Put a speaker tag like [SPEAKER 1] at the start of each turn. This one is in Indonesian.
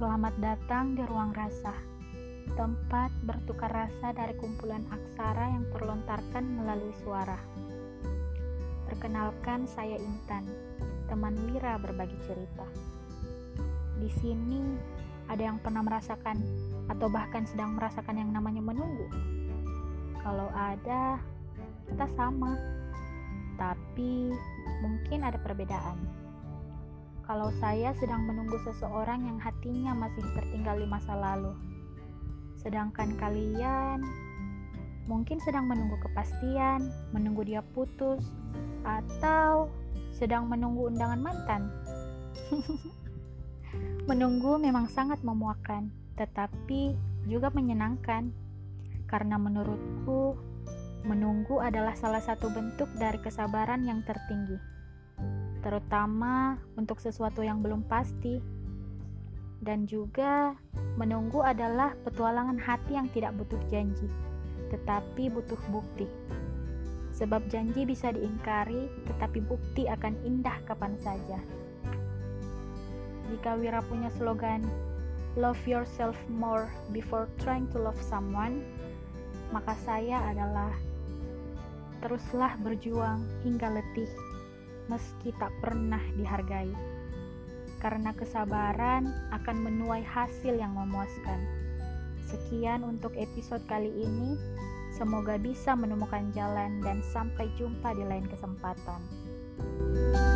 [SPEAKER 1] Selamat datang di ruang rasa, tempat bertukar rasa dari kumpulan aksara yang terlontarkan melalui suara. Perkenalkan, saya Intan, teman Wira berbagi cerita. Di sini ada yang pernah merasakan atau bahkan sedang merasakan yang namanya menunggu. Kalau ada, kita sama, tapi mungkin ada perbedaan. Kalau saya sedang menunggu seseorang yang hatinya masih tertinggal di masa lalu, sedangkan kalian mungkin sedang menunggu kepastian, menunggu dia putus, atau sedang menunggu undangan mantan. menunggu memang sangat memuakkan, tetapi juga menyenangkan, karena menurutku menunggu adalah salah satu bentuk dari kesabaran yang tertinggi terutama untuk sesuatu yang belum pasti. Dan juga menunggu adalah petualangan hati yang tidak butuh janji, tetapi butuh bukti. Sebab janji bisa diingkari, tetapi bukti akan indah kapan saja. Jika Wira punya slogan "Love yourself more before trying to love someone", maka saya adalah teruslah berjuang hingga letih meski tak pernah dihargai. Karena kesabaran akan menuai hasil yang memuaskan. Sekian untuk episode kali ini. Semoga bisa menemukan jalan dan sampai jumpa di lain kesempatan. thank you